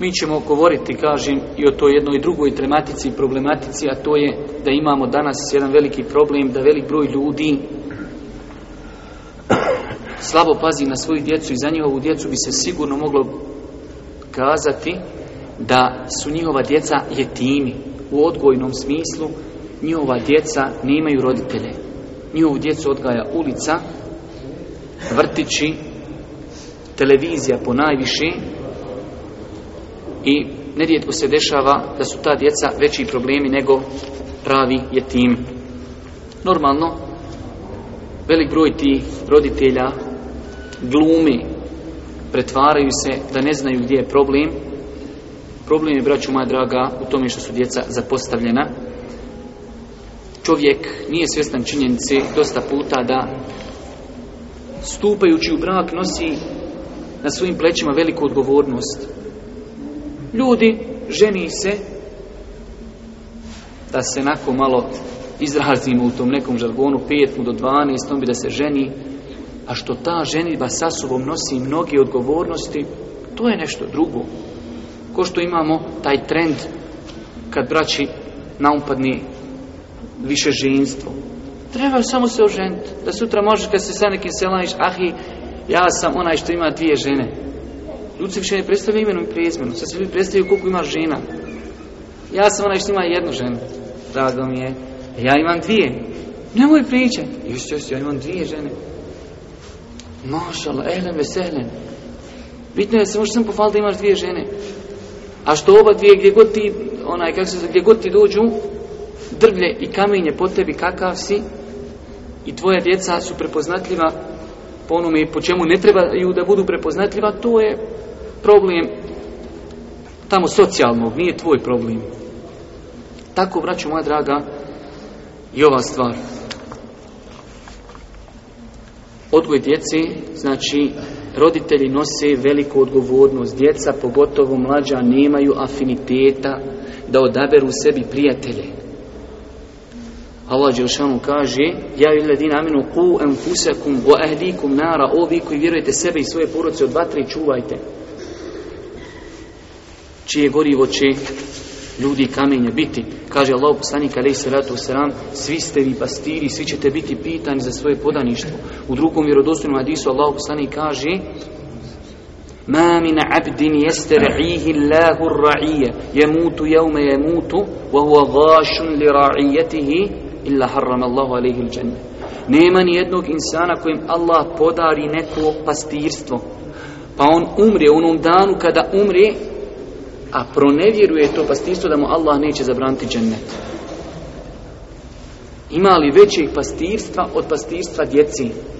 Mi ćemo govoriti, kažem, i o toj jednoj drugoj tematici i problematici, a to je da imamo danas jedan veliki problem, da velik broj ljudi slabo pazi na svoju djecu i za njihovu djecu bi se sigurno moglo kazati da su njihova djeca jetimi u odgojnom smislu njihova djeca nemaju roditelje njihovu djecu odgaja ulica vrtići televizija po najviše i nerijetko se dešava da su ta djeca veći problemi nego pravi je tim. Normalno, velik broj tih roditelja glumi, pretvaraju se da ne znaju gdje je problem. Problem je, braću moja draga, u tome što su djeca zapostavljena. Čovjek nije svjestan činjenice dosta puta da stupajući u brak nosi na svojim plećima veliku odgovornost Ljudi ženi se da se nakon malo izrazimo u tom nekom žargonu 5 do 12, on bi da se ženi, a što ta ženitba sa sobom nosi mnoge odgovornosti, to je nešto drugo. Ko što imamo taj trend kad braći naumpadni više ženstvo. Treba samo se oženiti, da sutra možeš kad se sa nekim selaniš, ahi, ja sam onaj što ima dvije žene. Ljudi se više ne predstavljaju imenom i prezmenom. Sad se ljudi predstavljaju koliko ima žena. Ja sam onaj što ima jednu ženu. Drago mi je. E, ja imam dvije. Nemoj priče. Još, još, ja imam dvije žene. Mašala, ehlen, veselen. Bitno je da se sam sam da imaš dvije žene. A što oba dvije, gdje god ti, onaj, kako se, gdje god ti dođu, drvlje i kamenje po tebi kakav si, i tvoja djeca su prepoznatljiva po onome po čemu ne trebaju da budu prepoznatljiva, to je problem tamo socijalnog, nije tvoj problem. Tako, braću moja draga, i ova stvar. Odgoj djeci, znači, roditelji nose veliku odgovornost. Djeca, pogotovo mlađa, nemaju afiniteta da odaberu sebi prijatelje. Allah Đelšanu kaže Ja i ledina aminu ku enfusekum wa ahlikum nara Ovi koji vjerujete sebe i svoje poroce od vatre čuvajte Čije gorivo će ljudi i kamenje biti Kaže Allah poslanik alaih salatu wasalam Svi ste vi pastiri, svi ćete biti pitani za svoje podaništvo U drugom vjerodostojnom hadisu Allah poslanik kaže jeste ra'ihi ar يسترعيه yamutu الرعية yamutu wa huwa وهو li ra'iyatihi illa harram Allahu alaihi Nema ni jednog insana kojem Allah podari neko pastirstvo. Pa on umre u onom danu kada umre, a pronevjeruje to pastirstvo da mu Allah neće zabraniti džennet. Ima li većeg pastirstva od pastirstva djeci?